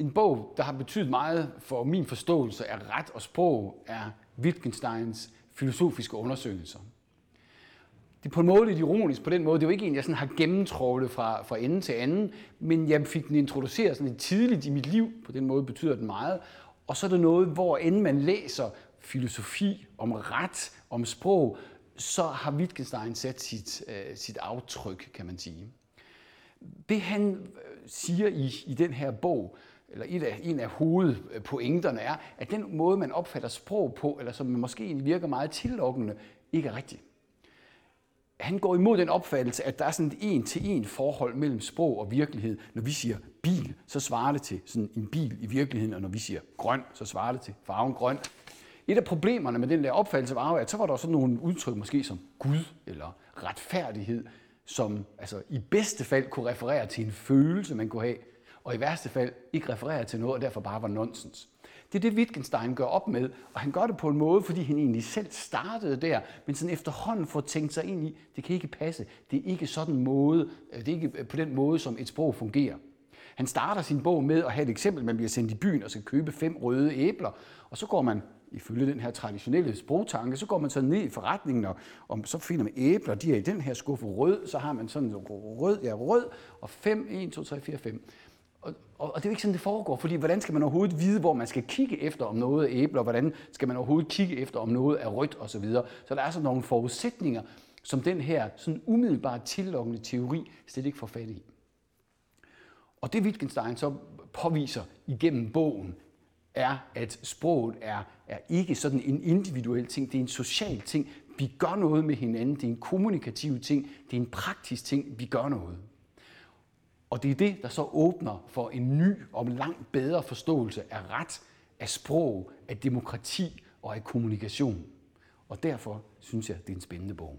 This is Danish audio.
En bog, der har betydet meget for min forståelse af ret og sprog, er Wittgensteins filosofiske undersøgelser. Det er på en måde lidt ironisk på den måde. Det er jo ikke en, jeg sådan har gennemtrålet fra, fra ende til anden, men jeg fik den introduceret sådan lidt tidligt i mit liv. På den måde betyder den meget. Og så er det noget, hvor end man læser filosofi om ret, om sprog, så har Wittgenstein sat sit, øh, sit aftryk, kan man sige. Det han øh, siger i, i den her bog, eller et af, en af hovedpointerne er, at den måde, man opfatter sprog på, eller som måske virker meget tillokkende, ikke er rigtig. Han går imod den opfattelse, at der er sådan et en-til-en forhold mellem sprog og virkelighed. Når vi siger bil, så svarer det til sådan en bil i virkeligheden, og når vi siger grøn, så svarer det til farven grøn. Et af problemerne med den der opfattelse var at så var der sådan nogle udtryk, måske som Gud eller retfærdighed, som altså, i bedste fald kunne referere til en følelse, man kunne have, og i værste fald ikke refererer til noget, og derfor bare var nonsens. Det er det, Wittgenstein gør op med, og han gør det på en måde, fordi han egentlig selv startede der, men sådan efterhånden får tænkt sig ind i, det kan ikke passe. Det er ikke sådan måde, øh, det er ikke øh, på den måde, som et sprog fungerer. Han starter sin bog med at have et eksempel, man bliver sendt i byen og skal købe fem røde æbler, og så går man ifølge den her traditionelle sprogtanke, så går man så ned i forretningen, og, og så finder man æbler, de er i den her skuffe rød, så har man sådan rød, ja rød, og 5, 1, 2, 3, 4, 5. Og, og, og det er jo ikke sådan, det foregår, fordi hvordan skal man overhovedet vide, hvor man skal kigge efter, om noget er æbler, hvordan skal man overhovedet kigge efter, om noget er rødt osv. Så, videre. så der er sådan nogle forudsætninger, som den her sådan umiddelbart tillokkende teori slet ikke får fat i. Og det Wittgenstein så påviser igennem bogen, er, at sproget er, er ikke sådan en individuel ting, det er en social ting. Vi gør noget med hinanden, det er en kommunikativ ting, det er en praktisk ting, vi gør noget. Og det er det, der så åbner for en ny og langt bedre forståelse af ret, af sprog, af demokrati og af kommunikation. Og derfor synes jeg, det er en spændende bog.